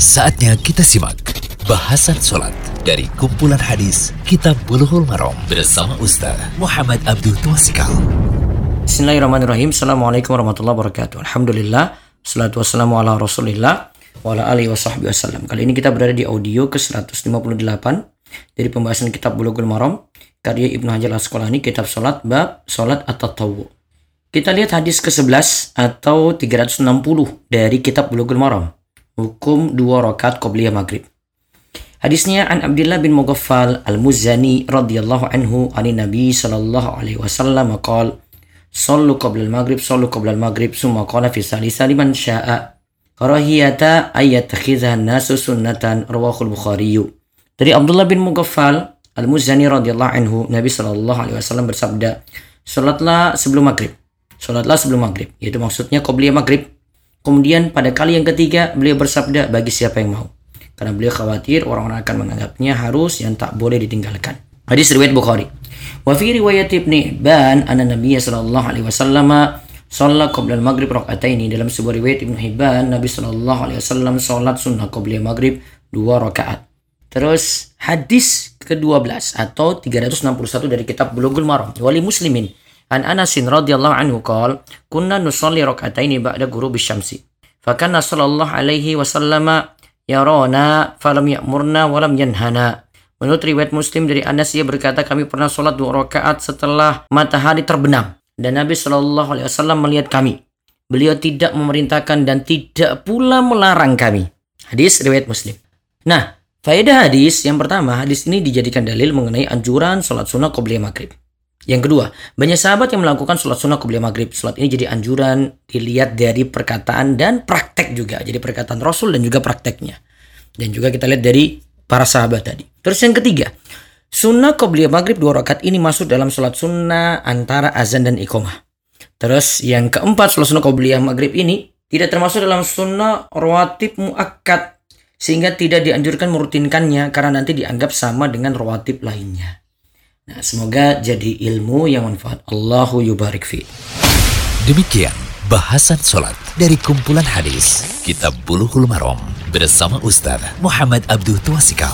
Saatnya kita simak bahasan sholat dari kumpulan hadis Kitab Bulughul Maram bersama Ustaz Muhammad Abdul Twasikal. Bismillahirrahmanirrahim. Assalamualaikum warahmatullahi wabarakatuh. Alhamdulillah. Salatu wassalamu ala rasulillah wa ala alihi wa wasallam. Kali ini kita berada di audio ke-158 dari pembahasan kitab Bulughul Maram karya Ibnu Hajar Asqalani kitab salat bab salat at-tatawwu. Kita lihat hadis ke-11 atau 360 dari kitab Bulughul Maram. Hukum dua rakaat qobliyah maghrib. Hadisnya an Abdullah bin Mughaffal al-Muzani radhiyallahu anhu ani Nabi sallallahu alaihi wasallam qala Sallu qabla al-maghrib sallu qabla al-maghrib summa qala fi salisa liman sya'a karahiyata ayat takhidha nasu sunnatan rawahul Bukhari. Dari Abdullah bin Mughaffal al-Muzani radhiyallahu anhu Nabi sallallahu alaihi wasallam bersabda Salatlah sebelum maghrib Salatlah sebelum maghrib Yaitu maksudnya qobliyah maghrib Kemudian pada kali yang ketiga beliau bersabda bagi siapa yang mau. Karena beliau khawatir orang-orang akan menganggapnya harus yang tak boleh ditinggalkan. Hadis riwayat Bukhari. Wa fi riwayat Ibnu Hibban anna Nabi sallallahu alaihi wasallam shalla qabla al-maghrib raka'ataini dalam sebuah riwayat Ibnu Hibban Nabi sallallahu alaihi wasallam salat sunnah qabla maghrib dua rakaat. Terus hadis ke-12 atau 361 dari kitab Bulughul Maram wali muslimin An Anas radhiyallahu anhu qol, "Kunna nusalli rak'ataini ba'da ghurubi syamsi." Fakana sallallahu alaihi wasallam yarana falam ya'murna walam yanhana. Menurut riwayat Muslim dari Anas ia berkata kami pernah sholat dua rakaat setelah matahari terbenam dan Nabi Shallallahu Alaihi Wasallam melihat kami. Beliau tidak memerintahkan dan tidak pula melarang kami. Hadis riwayat Muslim. Nah, faedah hadis yang pertama, hadis ini dijadikan dalil mengenai anjuran sholat sunnah qobliyah maghrib. Yang kedua, banyak sahabat yang melakukan sholat sunnah qobliyah maghrib. Sholat ini jadi anjuran dilihat dari perkataan dan praktek juga. Jadi perkataan Rasul dan juga prakteknya. Dan juga kita lihat dari para sahabat tadi. Terus yang ketiga, sunnah qobliyah maghrib dua rakaat ini masuk dalam sholat sunnah antara azan dan iqomah. Terus yang keempat, sholat sunnah qobliyah maghrib ini tidak termasuk dalam sunnah rawatib muakkad sehingga tidak dianjurkan merutinkannya karena nanti dianggap sama dengan rawatib lainnya. Nah, semoga jadi ilmu yang manfaat. Allahu yubarik fi. Demikian bahasan sholat dari kumpulan hadis Kitab Bulughul Maram bersama Ustaz Muhammad Abdul Twasikal.